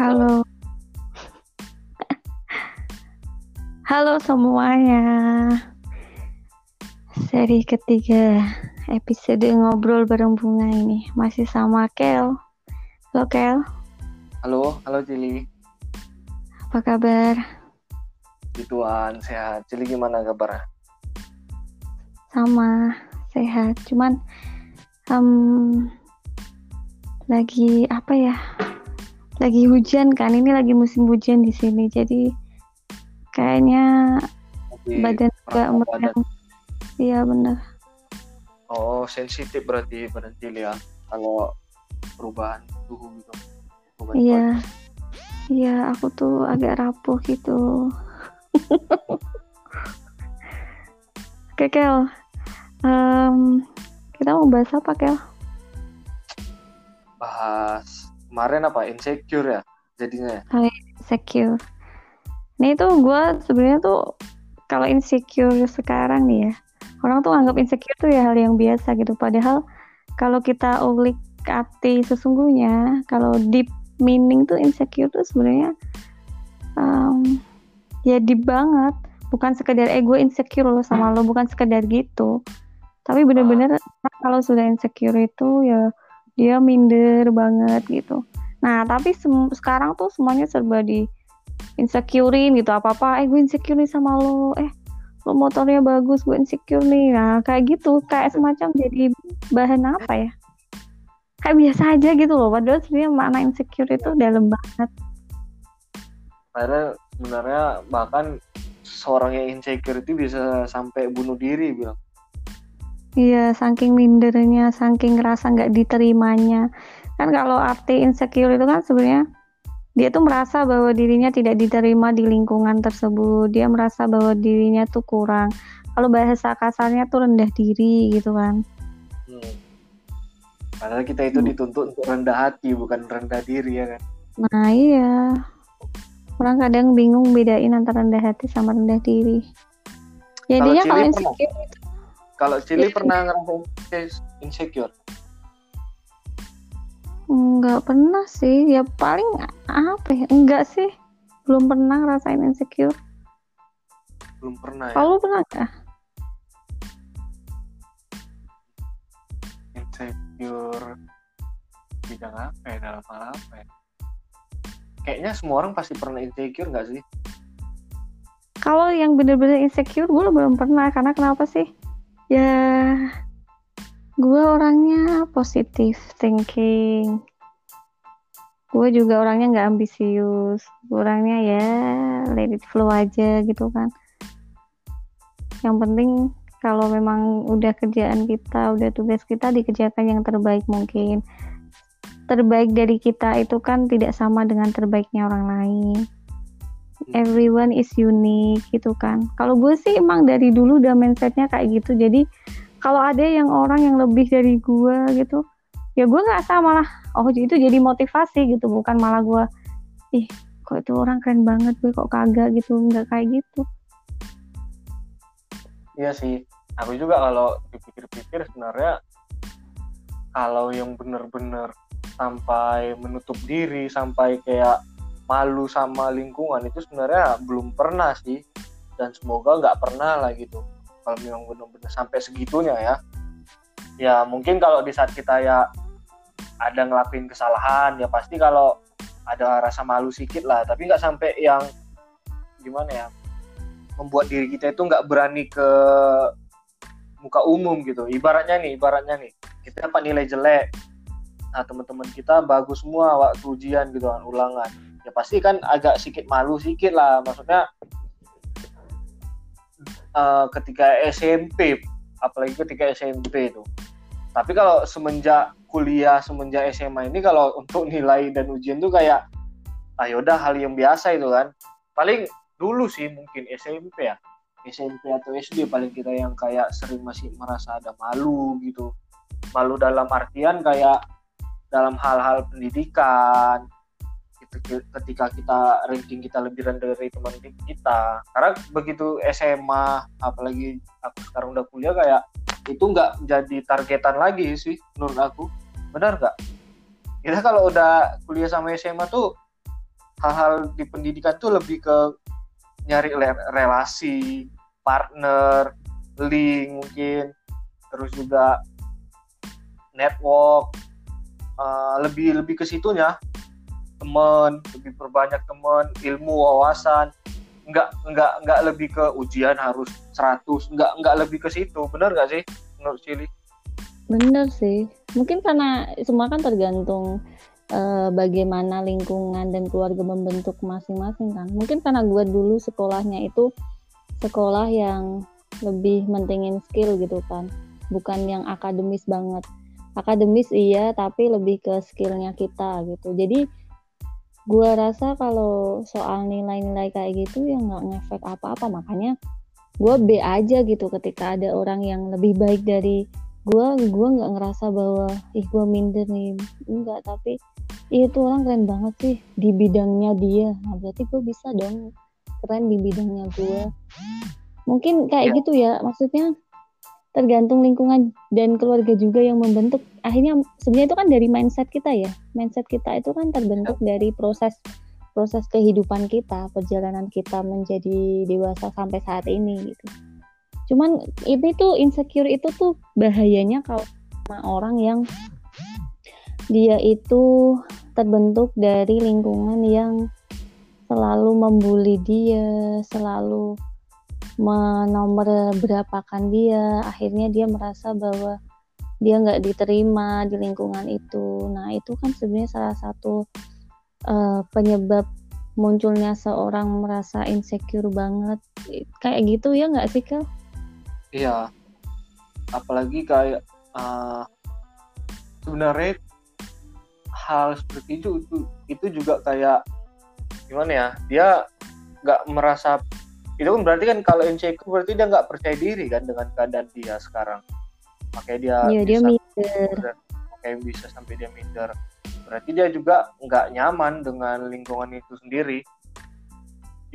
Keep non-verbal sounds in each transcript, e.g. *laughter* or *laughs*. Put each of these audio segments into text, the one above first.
Halo. Halo semuanya. Seri ketiga episode ngobrol bareng bunga ini masih sama Kel. Halo Kel, Halo, halo Cili. apa kabar? Gituan, sehat. Cili gimana kabarnya? Sama sehat. Cuman em, lagi apa ya? Lagi hujan kan? Ini lagi musim hujan di sini. Jadi kayaknya Lagi badan merasa badan. Iya bener. Oh, sensitif berarti badan ya. Kalau perubahan suhu gitu. Iya. Iya, aku tuh agak rapuh gitu. Oke, Kel. Em, kita mau bahas apa, Kel? Bahas kemarin apa? Insecure ya jadinya ya? Insecure. Ini tuh gue sebenarnya tuh kalau insecure sekarang nih ya, orang tuh anggap insecure tuh ya hal yang biasa gitu. Padahal kalau kita ulik arti sesungguhnya, kalau deep meaning tuh insecure tuh sebenarnya em, ya deep banget. Bukan sekedar ego insecure lo sama lo, bukan sekedar gitu. Tapi bener-bener kalau sudah insecure itu ya dia minder banget gitu. Nah, tapi sekarang tuh semuanya serba di insecurein gitu. Apa-apa eh gue insecure nih sama lo. Eh lo motornya bagus gue insecure nih. Nah kayak gitu. Kayak semacam jadi bahan apa ya? Kayak biasa aja gitu loh. Padahal sebenarnya makna insecure itu dalam banget. Akhirnya sebenarnya bahkan seorang yang insecure itu bisa sampai bunuh diri bilang. Iya saking mindernya saking ngerasa nggak diterimanya kan kalau arti insecure itu kan sebenarnya dia tuh merasa bahwa dirinya tidak diterima di lingkungan tersebut dia merasa bahwa dirinya tuh kurang kalau bahasa kasarnya tuh rendah diri gitu kan Hmm. Padahal kita itu Hmm. dituntut untuk rendah hati bukan rendah diri ya kan. Nah iya, orang kadang bingung bedain antara rendah hati sama rendah diri. Jadinya kalau pernah? insecure Kalau Cili Iya. pernah ngerasain insecure? nggak pernah sih, ya paling apa ya, enggak sih, belum pernah ngerasain insecure. Belum pernah ya. Kalau pernah nggak? insecure bidang apa ya dalam hal apa ya kayaknya semua orang pasti pernah insecure nggak sih Kalau yang bener-bener insecure, gue belum pernah. Karena kenapa sih? Ya, gue orangnya positive thinking. Gue juga orangnya nggak ambisius. Orangnya ya let it flow aja gitu kan. Yang penting kalau memang udah kerjaan kita, udah tugas kita dikerjakan yang terbaik mungkin. Terbaik dari kita itu kan tidak sama dengan terbaiknya orang lain everyone is unique gitu kan. Kalau gue sih emang dari dulu udah mindsetnya kayak gitu. Jadi kalau ada yang orang yang lebih dari gue gitu, ya gue nggak sama lah. Oh itu jadi motivasi gitu, bukan malah gue, ih kok itu orang keren banget gue kok kagak gitu, nggak kayak gitu. iya sih aku juga kalau dipikir-pikir sebenarnya kalau yang bener-bener sampai menutup diri sampai kayak malu sama lingkungan itu sebenarnya belum pernah sih. Dan semoga nggak pernah lah gitu. Kalau memang benar-benar sampai segitunya ya. Ya mungkin kalau di saat kita ya ada ngelakuin kesalahan ya pasti kalau ada rasa malu sedikit lah. Tapi nggak sampai yang gimana ya membuat diri kita itu nggak berani ke muka umum gitu. Ibaratnya nih ibaratnya nih. Kita dapat nilai jelek. Nah teman-teman kita bagus semua waktu ujian gitu kan ulangan ya pasti kan agak sedikit malu sedikit lah. Maksudnya eh, ketika SMP apalagi ketika SMP itu. Tapi kalau semenjak kuliah semenjak SMA ini kalau untuk nilai dan ujian tuh kayak ah yaudah hal yang biasa itu kan. Paling dulu sih mungkin SMP ya. SMP atau SD paling kita yang kayak sering masih merasa ada malu gitu. Malu dalam artian kayak dalam hal-hal pendidikan ketika kita ranking kita lebih rendah dari teman kita. Karena begitu SMA apalagi aku sekarang udah kuliah kayak itu nggak jadi targetan lagi sih menurut aku. Benar nggak? Kita kalau udah kuliah sama SMA tuh hal-hal di pendidikan tuh lebih ke nyari relasi partner link mungkin terus juga network uh, lebih lebih ke situnya teman lebih perbanyak teman ilmu wawasan. Nggak nggak nggak lebih ke ujian harus 100 nggak nggak lebih ke situ. Benar nggak sih menurut Cili bener sih. Mungkin karena semua kan tergantung uh, bagaimana lingkungan dan keluarga membentuk masing-masing kan. Mungkin karena gue dulu sekolahnya itu sekolah yang lebih mentingin skill gitu kan. Bukan yang akademis banget. Akademis iya tapi lebih ke skillnya kita gitu. Jadi gue rasa kalau soal nilai-nilai kayak gitu ya nggak ngefek apa-apa. Makanya gue B aja gitu ketika ada orang yang lebih baik dari gue gue nggak ngerasa bahwa ih gue minder nih. Enggak tapi itu orang keren banget sih di bidangnya dia. Nah berarti gue bisa dong keren di bidangnya gue mungkin kayak ya. gitu ya maksudnya tergantung lingkungan dan keluarga juga yang membentuk. Akhirnya sebenarnya itu kan dari mindset kita ya. Mindset kita itu kan terbentuk ya. dari proses proses kehidupan kita perjalanan kita menjadi dewasa sampai saat ini gitu. Cuman ini tuh insecure itu tuh bahayanya kalau sama orang yang dia itu terbentuk dari lingkungan yang selalu membuli dia selalu menomor berapakan dia akhirnya dia merasa bahwa dia nggak diterima di lingkungan itu. Nah itu kan sebenarnya salah satu uh, penyebab munculnya seorang merasa insecure banget. Kayak gitu ya nggak sih kak? Iya. Apalagi kayak uh, sebenarnya hal seperti itu itu itu juga kayak gimana ya dia nggak merasa itu kan berarti kan kalau insecure berarti dia nggak percaya diri kan dengan keadaan dia sekarang. Makanya dia ya, bisa dia minder makanya bisa sampai dia minder. Berarti dia juga nggak nyaman dengan lingkungan itu sendiri.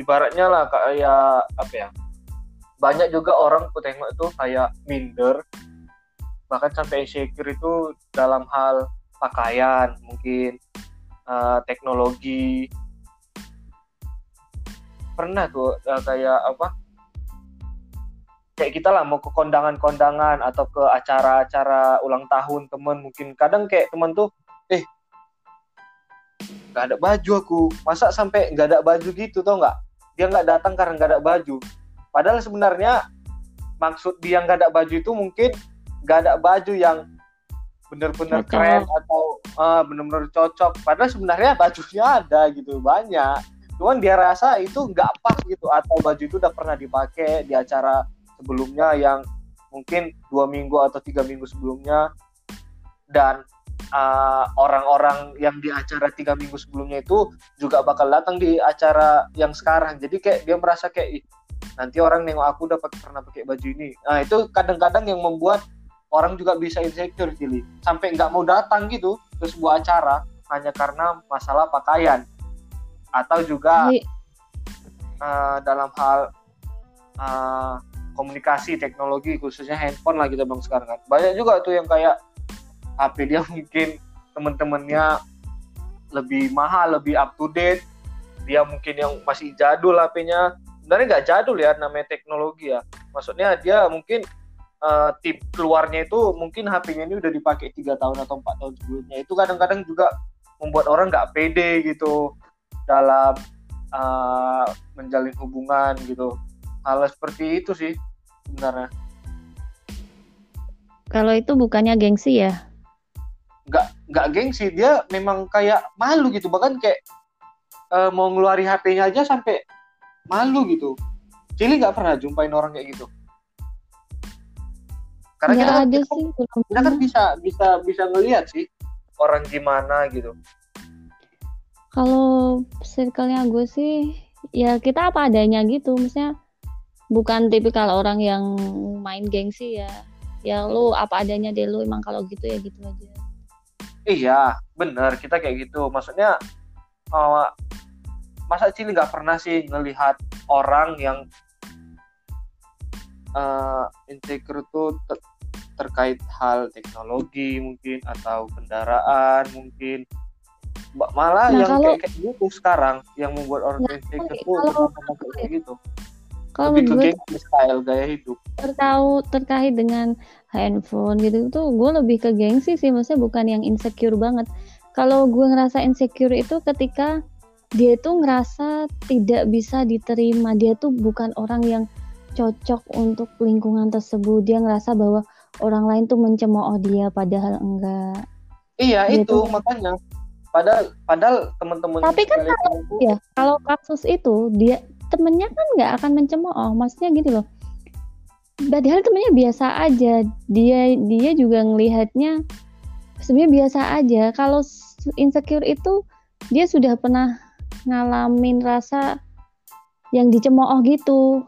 Ibaratnya lah kayak apa ya banyak juga orang ku tengok itu kayak minder. Bahkan sampai insecure itu dalam hal pakaian mungkin uh, teknologi pernah tuh uh, kayak apa? Kayak kita lah mau ke kondangan-kondangan atau ke acara-acara ulang tahun temen mungkin. Kadang kayak temen tuh eh nggak ada baju aku. Masa sampai nggak ada baju gitu tau nggak? Dia nggak datang karena nggak ada baju. Padahal sebenarnya maksud dia nggak ada baju itu mungkin nggak ada baju yang bener-bener keren atau uh, bener-bener cocok. Padahal sebenarnya bajunya ada gitu banyak cuman dia rasa itu nggak pas gitu atau baju itu udah pernah dipakai di acara sebelumnya yang mungkin dua minggu atau tiga minggu sebelumnya. Dan uh, orang-orang uh, yang di acara tiga minggu sebelumnya itu juga bakal datang di acara yang sekarang. Jadi kayak dia merasa kayak nanti orang nengok aku udah pernah pakai baju ini. Nah itu kadang-kadang yang membuat orang juga bisa insecure Cili sampai nggak mau datang gitu ke sebuah acara hanya karena masalah pakaian atau juga uh, dalam hal uh, komunikasi teknologi khususnya handphone lah kita bang sekarang kan. Banyak juga tuh yang kayak HP dia *laughs* mungkin temen-temennya lebih mahal lebih up to date. Dia mungkin yang masih jadul HP-nya sebenarnya nggak jadul ya namanya teknologi ya. Maksudnya dia mungkin uh, tip keluarnya itu mungkin HP-nya ini udah dipakai tiga tahun atau empat tahun sebelumnya. Itu kadang-kadang juga membuat orang nggak pede gitu dalam uh, menjalin hubungan gitu. Hal seperti itu sih sebenarnya. Kalau itu bukannya gengsi ya? Nggak nggak gengsi. Dia memang kayak malu gitu. Bahkan kayak uh, mau ngeluarin HP-nya aja sampai malu gitu. Cili nggak pernah jumpain orang kayak gitu. Karena kita, kan ada kita, sih, kita kan bisa bisa bisa ngelihat sih orang gimana gitu kalau circle-nya gue sih ya kita apa adanya gitu. Maksudnya bukan tipikal orang yang main gengsi ya. Ya lu apa adanya deh lu emang kalau gitu ya gitu aja. Iya bener kita kayak gitu. Maksudnya uh, masa Cili nggak pernah sih ngelihat orang yang uh, insecure tuh ter terkait hal teknologi mungkin atau kendaraan mungkin malah Nah, yang kalau- kayak, kayak gitu sekarang yang membuat orang Nah, insecure tuh kalau- ngomong kayak gitu. kalau lebih ke gengsi style gaya hidup. terkait terkait dengan handphone gitu tuh gue lebih ke gengsi sih maksudnya bukan yang insecure banget. Kalau gue ngerasa insecure itu ketika dia tuh ngerasa tidak bisa diterima dia tuh bukan orang yang cocok untuk lingkungan tersebut. Dia ngerasa bahwa orang lain tuh mencemooh dia padahal enggak. Iya Gitu. itu makanya padahal padahal teman-teman Tapi kan sekalian itu- ya kalau kasus itu dia temennya kan nggak akan mencemooh. Maksudnya gitu loh. Padahal temennya biasa aja. Dia dia juga ngelihatnya sebenarnya biasa aja. Kalau insecure itu dia sudah pernah ngalamin rasa yang dicemooh gitu.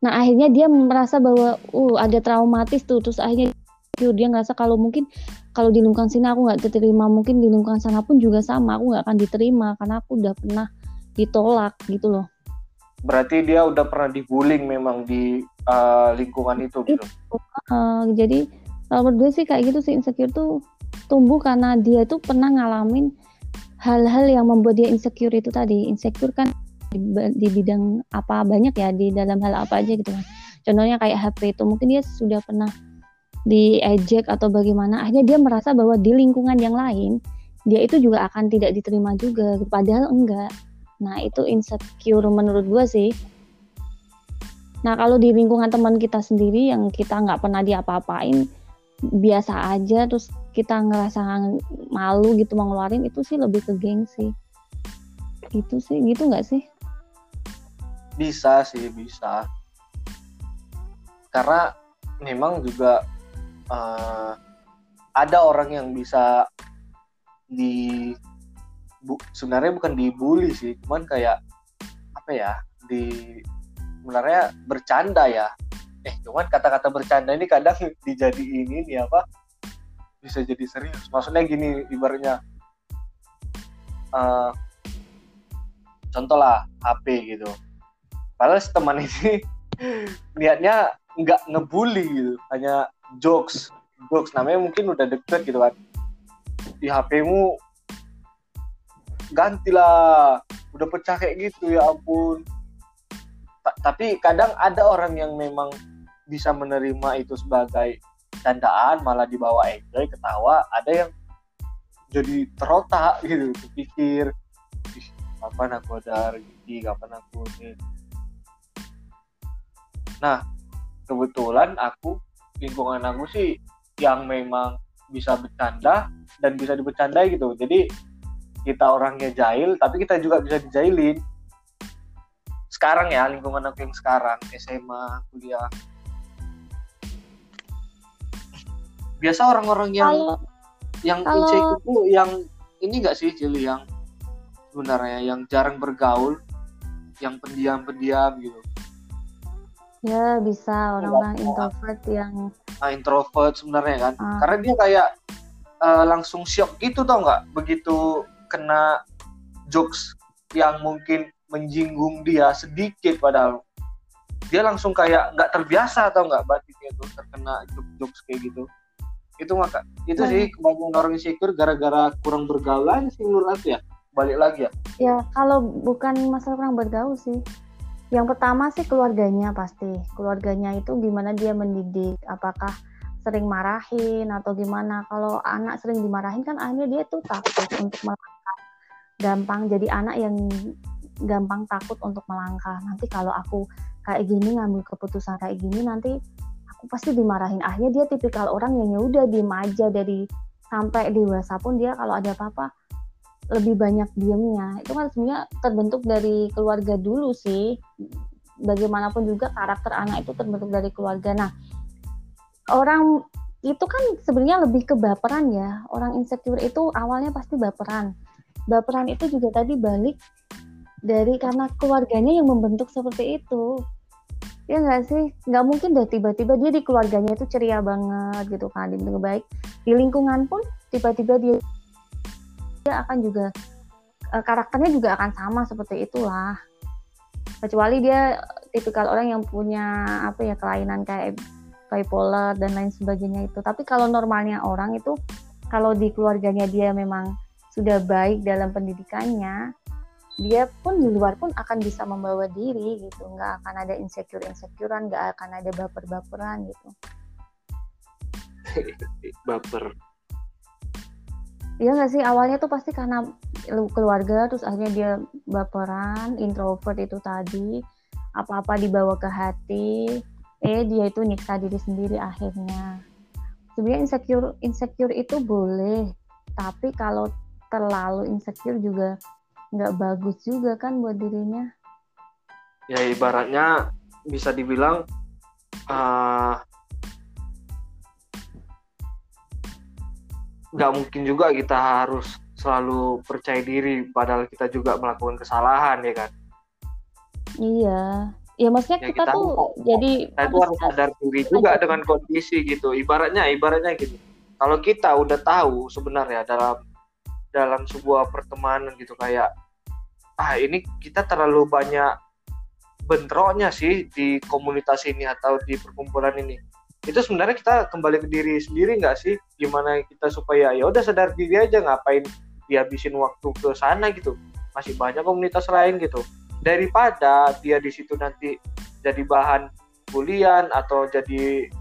Nah akhirnya dia merasa bahwa uh ada traumatis tuh. Terus akhirnya insecure. dia ngerasa kalau mungkin kalau di lingkungan sini aku nggak diterima. Mungkin di lingkungan sana pun juga sama aku nggak akan diterima karena aku udah pernah ditolak gitu loh. Berarti dia udah pernah dibullying memang di uh, lingkungan itu gitu? Eh, jadi kalau menurut gue sih kayak gitu sih insecure tuh tumbuh karena dia tuh pernah ngalamin hal-hal yang membuat dia insecure itu tadi. Insecure kan di, di bidang apa banyak ya di dalam hal apa aja gitu kan. Contohnya kayak HP itu mungkin dia sudah pernah diejek atau bagaimana akhirnya dia merasa bahwa di lingkungan yang lain dia itu juga akan tidak diterima juga padahal enggak nah itu insecure menurut gue sih Nah kalau di lingkungan teman kita sendiri yang kita nggak pernah diapa-apain, biasa aja, terus kita ngerasa malu gitu mau ngeluarin itu sih lebih ke gengsi. Itu sih, gitu nggak sih? bisa sih bisa karena memang juga uh, ada orang yang bisa di bu, sebenarnya bukan dibully sih cuman kayak apa ya di sebenarnya bercanda ya. Eh cuman kata-kata bercanda ini kadang *laughs* dijadiin ini apa bisa jadi serius. Maksudnya gini ibaratnya uh, contoh lah HP gitu. Padahal teman ini *laughs* niatnya nggak ngebully gitu hanya jokes. Jokes. Namanya mungkin udah deket gitu kan. Di HP-mu gantilah. Udah pecah kayak gitu ya ampun. Ta- tapi kadang ada orang yang memang bisa menerima itu sebagai candaan malah dibawa enjoy ketawa. Ada yang jadi terotak gitu pikir "Ih, kapan aku ada rezeki? Kapan aku ini? Nah kebetulan aku lingkungan aku sih yang memang bisa bercanda dan bisa dibecandai gitu. Jadi kita orangnya jahil tapi kita juga bisa dijailin. Sekarang ya lingkungan aku yang sekarang SMA kuliah. Biasa orang-orang yang Kalau yang insecure itu yang ini enggak sih Cili yang sebenarnya yang jarang bergaul yang pendiam-pendiam gitu ya bisa orang-orang Nggak- introvert yang nah, introvert sebenarnya kan. Ah. karena dia kayak eh, langsung shock gitu tau nggak? Begitu kena jokes yang mungkin menjinggung dia sedikit padahal. Dia langsung kayak nggak terbiasa atau nggak? Batinnya tuh terkena jokes kayak gitu. Itu maka itu Nah. sih kebanyakan orang insecure gara-gara kurang bergaul sih menurut aku ya. Balik lagi ya. Ya kalau bukan masalah kurang bergaul sih yang pertama sih keluarganya pasti. Keluarganya itu gimana dia mendidik apakah sering marahin atau gimana. Kalau anak sering dimarahin kan akhirnya dia tuh takut untuk melangkah. Gampang jadi anak yang gampang takut untuk melangkah. Nanti kalau aku kayak gini ngambil keputusan kayak gini nanti aku pasti dimarahin. Akhirnya dia tipikal orang yang ya udah diem aja. Dari sampai dewasa pun dia kalau ada apa-apa lebih banyak diemnya. Itu kan sebenarnya terbentuk dari keluarga dulu sih. Bagaimanapun juga karakter anak itu terbentuk dari keluarga. Nah orang itu kan sebenarnya lebih ke baperan ya. Orang insecure itu awalnya pasti baperan. Baperan itu juga tadi balik dari karena keluarganya yang membentuk seperti itu. Ya nggak sih? Nggak mungkin deh tiba-tiba dia di keluarganya itu ceria banget gitu kan di baik di lingkungan pun tiba-tiba dia dia akan juga eh, karakternya juga akan sama seperti itulah. Kecuali dia tipikal orang yang punya apa ya kelainan kayak bipolar dan lain sebagainya itu. Tapi kalau normalnya orang itu kalau di keluarganya dia memang sudah baik dalam pendidikannya dia pun di luar pun akan bisa membawa diri gitu. Nggak akan ada insecure insecurean nggak akan ada *laughs* baper baperan gitu. Baper Iya nggak sih? Awalnya tuh pasti karena keluarga terus akhirnya dia baperan introvert itu tadi. Apa-apa dibawa ke hati. Eh dia itu nyiksa diri sendiri akhirnya. Sebenarnya insecure insecure itu boleh tapi kalau terlalu insecure juga nggak bagus juga kan buat dirinya. Ya ibaratnya bisa dibilang uh, nggak mungkin juga kita harus selalu percaya diri padahal kita juga melakukan kesalahan ya kan? Iya. Ya maksudnya ya, kita, kita tuh kok, jadi kita harus, harus sadar diri juga aja. dengan kondisi gitu. Ibaratnya ibaratnya gitu. Kalau kita udah tahu sebenarnya dalam dalam sebuah pertemanan gitu kayak ah ini kita terlalu banyak bentroknya sih di komunitas ini atau di perkumpulan ini itu sebenarnya kita kembali ke diri sendiri nggak sih? Gimana kita supaya ya udah sadar diri aja ngapain dihabisin waktu ke sana gitu. Masih banyak komunitas lain gitu. Daripada dia di situ nanti jadi bahan bulian atau jadi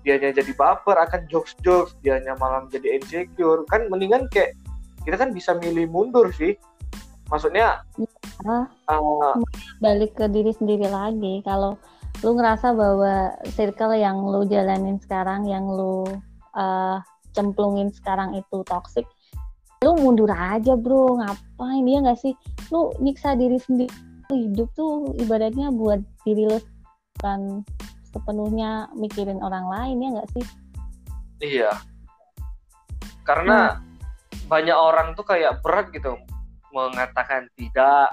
dianya jadi baper akan jokes jokes dianya malam jadi insecure. Kan mendingan kayak kita kan bisa milih mundur sih. Maksudnya ya, uh, balik ke diri sendiri lagi. Kalau lu ngerasa bahwa circle yang lu jalanin sekarang yang lu uh, cemplungin sekarang itu toxic lu mundur aja bro. Ngapain? Dia nggak sih? Lu nyiksa diri sendiri. Hidup tuh ibaratnya buat diri lu kan sepenuhnya mikirin orang lain ya nggak sih? Iya. Karena hmm. banyak orang tuh kayak berat gitu mengatakan tidak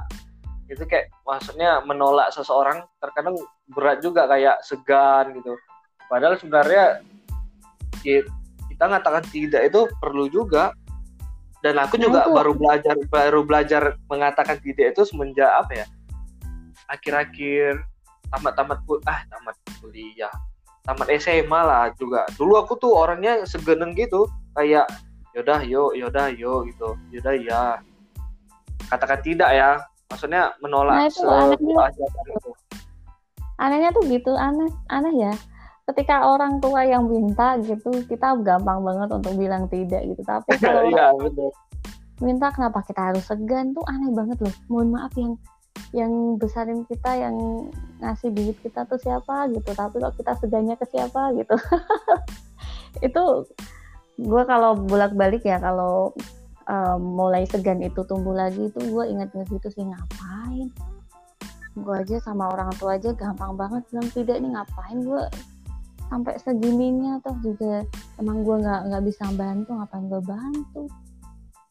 itu kayak maksudnya menolak seseorang terkadang berat juga kayak segan gitu. Padahal sebenarnya kita mengatakan tidak itu perlu juga. Dan aku juga baru belajar baru belajar mengatakan tidak itu semenjak apa ya? Akhir-akhir tamat-tamat ah tamat kuliah tamat SMA lah juga. Dulu aku tuh orangnya segeneng gitu kayak yaudah yuk yaudah yuk gitu. Yaudah ya katakan tidak ya maksudnya menolak nah, itu anehnya, itu. anehnya tuh gitu aneh aneh ya. Ketika orang tua yang minta gitu kita gampang banget untuk bilang tidak gitu. Tapi *laughs* kalau ya, betul. minta kenapa kita harus segan? Tuh aneh banget loh. Mohon maaf yang yang besarin kita yang ngasih duit kita tuh siapa gitu. Tapi kok kita segannya ke siapa gitu. *laughs* Itu gue kalau bolak balik ya kalau um, mulai segan itu tumbuh lagi itu gue inget-inget gitu sih ngapain? Gue aja sama orang tua aja gampang banget bilang tidak nih ngapain gue sampai segininya toh juga emang gue nggak nggak bisa bantu ngapain gue bantu?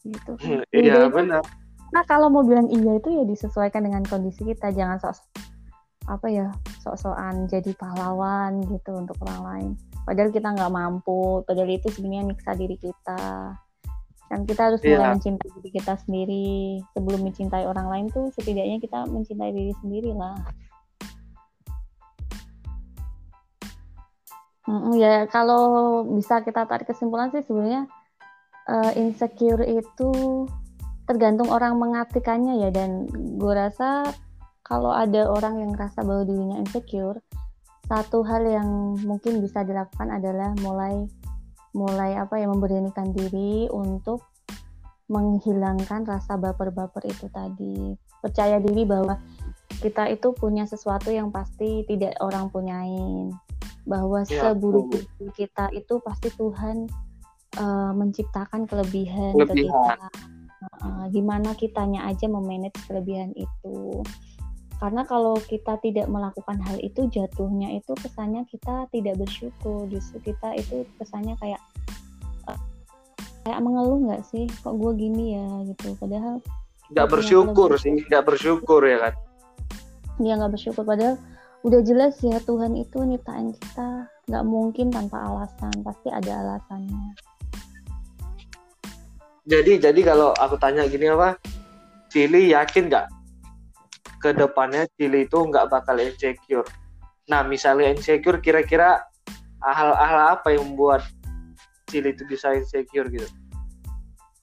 Gitu hmm, iya benar. Nah kalau mau bilang iya itu ya disesuaikan dengan kondisi kita jangan sok apa ya sok-sokan jadi pahlawan gitu untuk orang lain. Padahal kita nggak mampu padahal itu sebenarnya nyiksa diri kita kan kita harus yeah. mulai mencintai diri kita sendiri. Sebelum mencintai orang lain tuh setidaknya kita mencintai diri sendiri lah. Mm ya kalau bisa kita tarik kesimpulan sih sebenarnya uh, insecure itu tergantung orang mengartikannya ya. Dan gue rasa kalau ada orang yang merasa bahwa dirinya insecure satu hal yang mungkin bisa dilakukan adalah mulai mulai apa ya memberanikan diri untuk menghilangkan rasa baper-baper itu tadi. Percaya diri bahwa kita itu punya sesuatu yang pasti tidak orang punyain. Bahwa ya, seburuk kita itu pasti Tuhan uh, menciptakan kelebihan, kelebihan. ke kita. Uh, gimana kitanya aja memanage kelebihan itu karena kalau kita tidak melakukan hal itu jatuhnya itu kesannya kita tidak bersyukur. Justru kita itu kesannya kayak uh, kayak mengeluh nggak sih? Kok gue gini ya gitu. Padahal nggak bersyukur sih nggak bersyukur ya kan? Dia nggak bersyukur. Padahal udah jelas ya Tuhan itu nyiptain kita. Nggak mungkin tanpa alasan pasti ada alasannya. Jadi jadi kalau aku tanya gini apa? Cili yakin nggak ke depannya Chili itu nggak bakal insecure. Nah, misalnya insecure, kira-kira hal-hal apa yang membuat Chili itu bisa insecure gitu?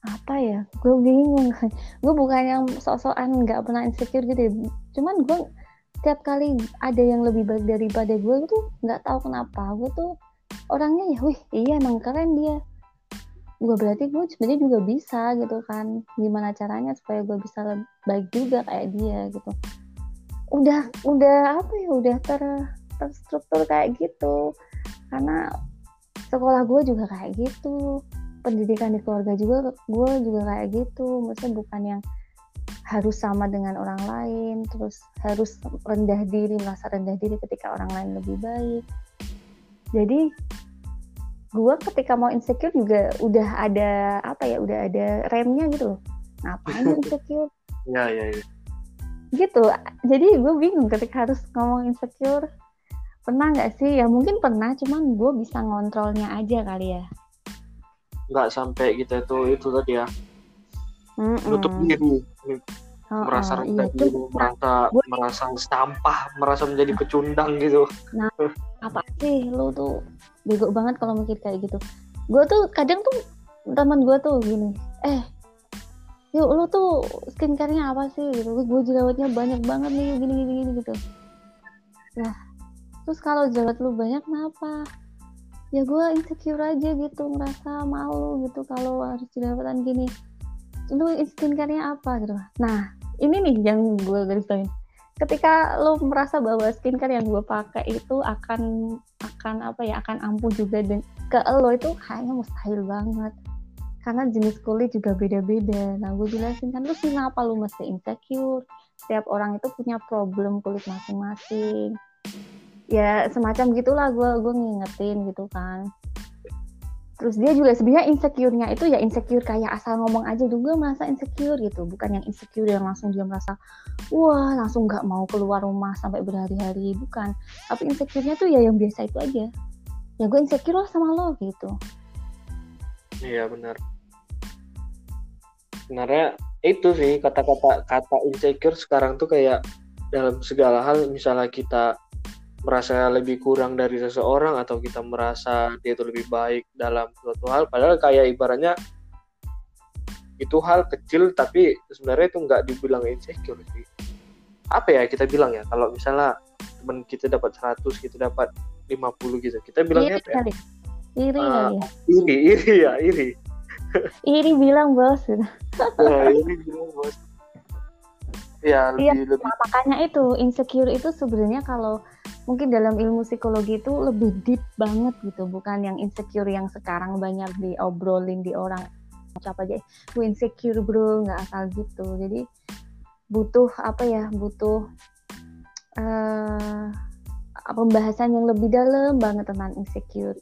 apa ya gue bingung *laughs* gue bukan yang sok-sokan nggak pernah insecure gitu ya. cuman gue tiap kali ada yang lebih baik daripada gue tuh nggak tahu kenapa gue tuh orangnya ya wih iya emang keren dia gue berarti gue sebenarnya juga bisa gitu kan. Gimana caranya supaya gue bisa baik juga kayak dia gitu. Udah udah apa ya udah ter terstruktur kayak gitu. Karena sekolah gue juga kayak gitu. Pendidikan di keluarga juga gue juga kayak gitu. Maksudnya bukan yang harus sama dengan orang lain. Terus harus rendah diri merasa rendah diri ketika orang lain lebih baik. Jadi gue ketika mau insecure juga udah ada apa ya udah ada remnya gitu loh. Ngapain *laughs* insecure? Ya ya ya gitu. Jadi gue bingung ketika harus ngomong insecure. Pernah nggak sih? Ya mungkin pernah cuman gue bisa ngontrolnya aja kali ya. Nggak sampai kita itu itu tadi ya. Mm-mm. nutup diri Oh, merasa oh, rendah iya. diri merasa gue- merasa sampah merasa menjadi pecundang gitu. *laughs* Apa sih lu tuh bego banget kalau mikir kayak gitu. Gue tuh kadang tuh teman gue tuh gini eh yuk lu tuh skincare-nya apa sih? Gitu. Gue jerawatnya banyak banget nih gini gini gini gitu. Nah terus kalau jerawat lu banyak kenapa? Ya gue insecure aja gitu ngerasa malu gitu kalau harus jerawatan gini lu skincare-nya apa gitu. Nah ini nih yang gue garis bawain. Ketika lo merasa bahwa skincare yang gue pakai itu akan akan apa ya akan ampuh juga dan ke lo itu kayaknya mustahil banget. Karena jenis kulit juga beda-beda. Nah gue jelasin kan lu kenapa lu mesti insecure. Setiap orang itu punya problem kulit masing-masing. Ya semacam gitulah gue gue ngingetin gitu kan terus dia juga sebenarnya insecure-nya itu ya insecure kayak asal ngomong aja juga merasa insecure gitu. Bukan yang insecure yang langsung dia merasa wah langsung nggak mau keluar rumah sampai berhari-hari. Bukan. Tapi insecure-nya tuh ya yang biasa itu aja. Ya gue insecure lah sama lo gitu. Iya benar. Sebenarnya itu sih kata-kata kata insecure sekarang tuh kayak dalam segala hal misalnya kita merasa lebih kurang dari seseorang atau kita merasa dia itu lebih baik dalam suatu hal. Padahal kayak ibaratnya itu hal kecil tapi sebenarnya itu nggak dibilang insecure sih. Apa ya kita bilang ya? Kalau misalnya teman kita dapat 100 kita dapat 50 gitu. Kita bilangnya iri apa ya? kali. Iri kali ya. iri iri ya iri. Iri bilang bos. *laughs* Ya iri bilang bos. Ya Iya, lebih lebih. Nah, makanya itu insecure itu sebenarnya kalau mungkin dalam ilmu psikologi itu lebih deep banget gitu, bukan yang insecure yang sekarang banyak diobrolin di orang apa aja, gue insecure bro, nggak asal gitu. Jadi butuh apa ya, butuh eh pembahasan yang lebih dalam banget tentang insecure.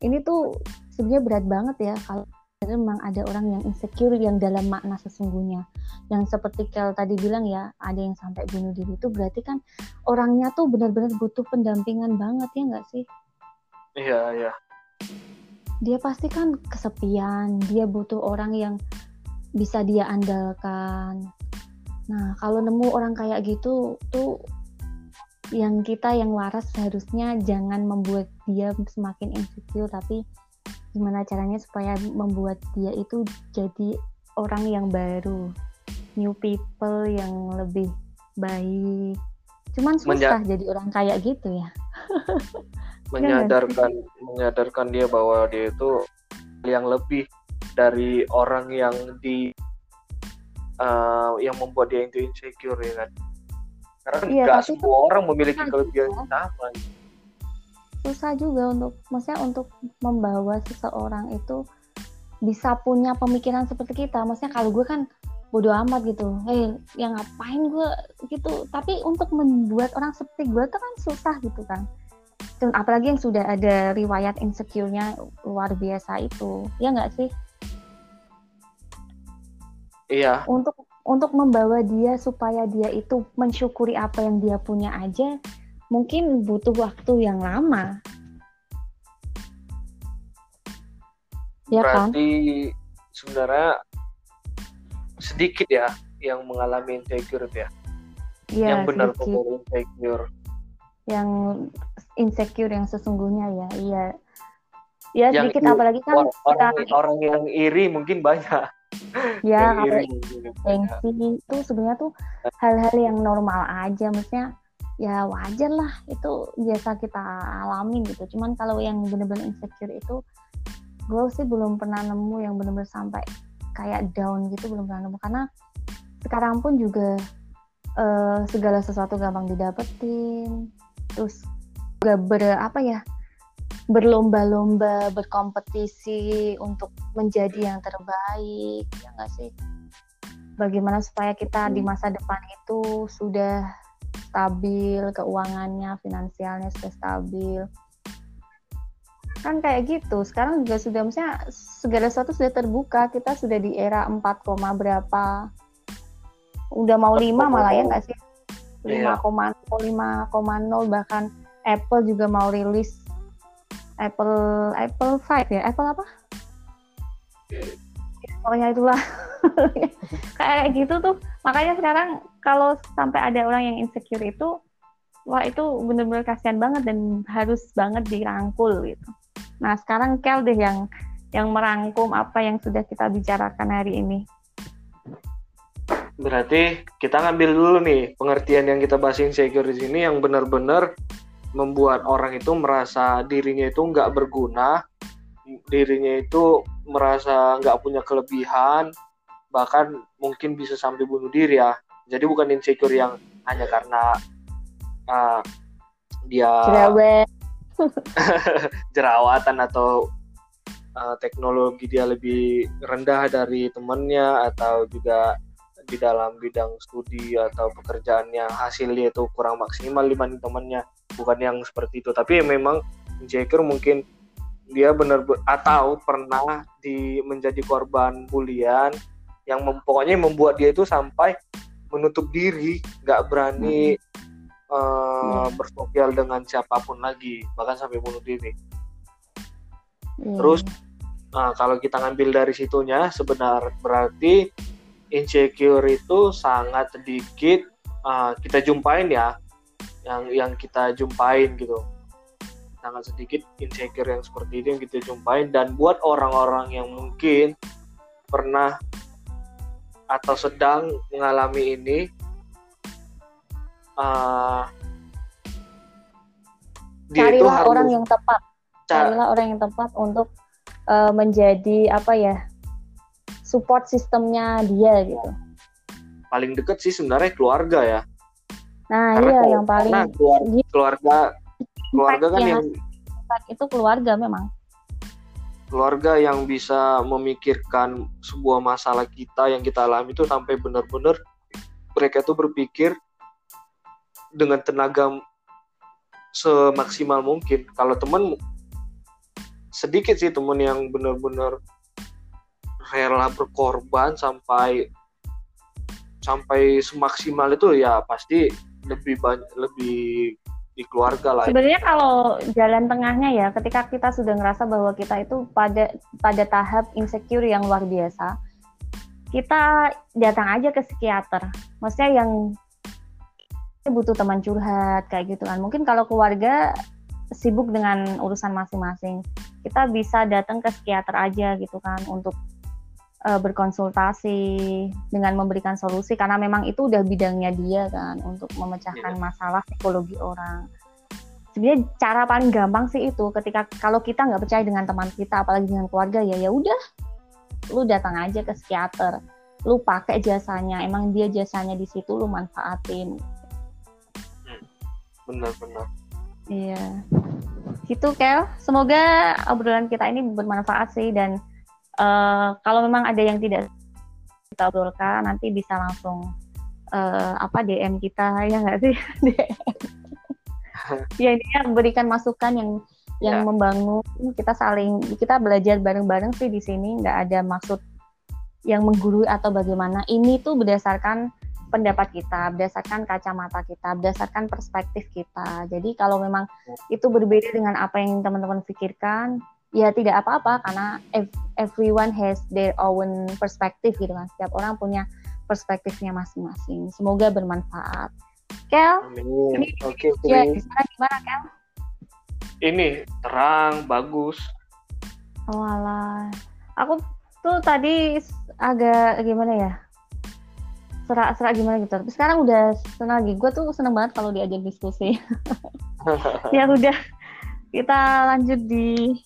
Ini tuh sebenarnya berat banget ya kalau memang ada orang yang insecure yang dalam makna sesungguhnya. Yang seperti Kel tadi bilang ya ada yang sampai bunuh diri itu berarti kan orangnya tuh benar-benar butuh pendampingan banget ya nggak sih? Iya iya. Dia pasti kan kesepian dia butuh orang yang bisa dia andalkan. Nah kalau nemu orang kayak gitu tuh yang kita yang waras seharusnya jangan membuat dia semakin insecure tapi gimana caranya supaya membuat dia itu jadi orang yang baru new people yang lebih baik. Cuman susah jadi orang kayak gitu ya. *laughs* Menyadarkan menyadarkan dia bahwa dia itu yang lebih dari orang yang di uh, yang membuat dia itu insecure ya kan? Karena Iya, nggak tapi semua orang memiliki kelebihan yang sama susah juga untuk maksudnya untuk membawa seseorang itu bisa punya pemikiran seperti kita. Maksudnya kalau gue kan bodoh amat gitu. Eh yang ngapain gue gitu? Tapi untuk membuat orang seperti gue tuh kan susah gitu kan. Dan apalagi yang sudah ada riwayat insecure-nya luar biasa itu. Ya nggak sih? Iya. Untuk untuk membawa dia supaya dia itu mensyukuri apa yang dia punya aja mungkin butuh waktu yang lama. Ya kan? Berarti sebenarnya sedikit ya yang mengalami insecure ya? Iya, yang benar benar insecure. Yang insecure yang sesungguhnya ya iya. Ya Yang sedikit apalagi kan Or- orang sekarang orang yang iri mungkin banyak. Ya kalau gengsi itu sebenarnya tuh hal-hal yang normal aja maksudnya ya wajar lah itu biasa kita alami gitu. Cuman kalau yang bener-bener insecure itu gue sih belum pernah nemu yang bener-bener sampai kayak down gitu belum pernah nemu. Karena sekarang pun juga uh, segala sesuatu gampang didapetin. Terus gak ber apa ya berlomba-lomba berkompetisi untuk menjadi yang terbaik ya nggak sih? Bagaimana supaya kita di hmm. masa depan itu sudah stabil keuangannya finansialnya sudah stabil. Kan kayak gitu. Sekarang juga sudah misalnya segala sesuatu sudah terbuka. Kita sudah di era 4, berapa. Udah mau 5 malah ya nggak sih? 5,0 iya. 5,0 bahkan Apple juga mau rilis. Apple Apple 5 ya? Apple apa? Pokoknya itulah. *laughs* Kayak gitu tuh. Makanya sekarang kalau sampai ada orang yang insecure itu wah itu bener-bener kasihan banget dan harus banget dirangkul gitu Nah, sekarang Kel deh yang yang merangkum apa yang sudah kita bicarakan hari ini. Berarti kita ngambil dulu nih pengertian yang kita bahas insecure di sini yang benar-benar membuat orang itu merasa dirinya itu nggak berguna, dirinya itu merasa nggak punya kelebihan, bahkan mungkin bisa sampai bunuh diri ya. Jadi bukan insecure yang hanya karena uh, dia *laughs* jerawatan atau uh, teknologi dia lebih rendah dari temannya atau juga di dalam bidang studi atau pekerjaannya hasilnya itu kurang maksimal dibanding temannya. Bukan yang seperti itu. Tapi memang insecure mungkin dia benar atau pernah di menjadi korban bulian yang mem, pokoknya membuat dia itu sampai menutup diri nggak berani hmm. uh, bersosial dengan siapa pun lagi bahkan sampai bunuh diri. Hmm. terus uh, kalau kita ngambil dari situnya sebenarnya berarti insecure itu sangat sedikit uh, kita jumpain ya yang yang kita jumpain gitu. Sangat sedikit insecure yang seperti itu yang kita jumpain dan buat orang-orang yang mungkin pernah atau sedang mengalami ini uh, carilah orang yang tepat. Carilah orang yang tepat untuk uh, menjadi apa ya support sistemnya dia gitu. Paling deket sih sebenarnya keluarga ya. Nah Karena iya yang paling keluarga keluarga, keluarga kan yang, yang itu keluarga memang keluarga yang bisa memikirkan sebuah masalah kita yang kita alami itu sampai benar-benar mereka tuh berpikir dengan tenaga semaksimal mungkin. Kalau temen sedikit sih temen yang benar-benar rela berkorban sampai sampai semaksimal itu ya pasti lebih banyak lebih di keluarga lah. Sebenarnya kalau jalan tengahnya ya, ketika kita sudah ngerasa bahwa kita itu pada pada tahap insecure yang luar biasa, kita datang aja ke psikiater. Maksudnya yang butuh teman curhat kayak gitu kan mungkin kalau keluarga sibuk dengan urusan masing-masing kita bisa datang ke psikiater aja gitu kan untuk uh, berkonsultasi dengan memberikan solusi karena memang itu udah bidangnya dia kan untuk memecahkan yeah. masalah psikologi orang. Sebenarnya cara paling gampang sih itu ketika kalau kita nggak percaya dengan teman kita apalagi dengan keluarga ya ya udah. Lu datang aja ke psikiater lu pakai jasanya emang dia jasanya di situ lu manfaatin. Benar-benar iya. Gitu Kel. Semoga obrolan kita ini bermanfaat sih dan uh, kalau memang ada yang tidak kita obrolkan nanti bisa langsung uh, apa DM kita ya nggak sih? *laughs* *laughs* Ya ini ya berikan masukan yang yang ya. membangun. Kita saling kita belajar bareng-bareng sih di sini nggak ada maksud yang menggurui atau bagaimana. Ini tuh berdasarkan pendapat kita, berdasarkan kacamata kita, berdasarkan perspektif kita. Jadi kalau memang itu berbeda dengan apa yang teman-teman pikirkan, ya tidak apa-apa karena everyone has their own perspective gitu kan. Setiap orang punya perspektifnya masing-masing. Semoga bermanfaat. Kel, Amin. ini Oke, ya, di sana gimana Kel? Ini terang, bagus. Oh alah. Aku tuh tadi agak gimana ya serak-serak gimana gitu tapi sekarang udah senang lagi gue tuh seneng banget kalau diajak diskusi *laughs* ya udah kita lanjut di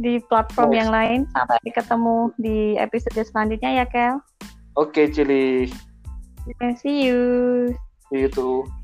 di platform yang lain. Sampai ketemu di episode selanjutnya ya Kel. Oke okay, Cili see you. See you too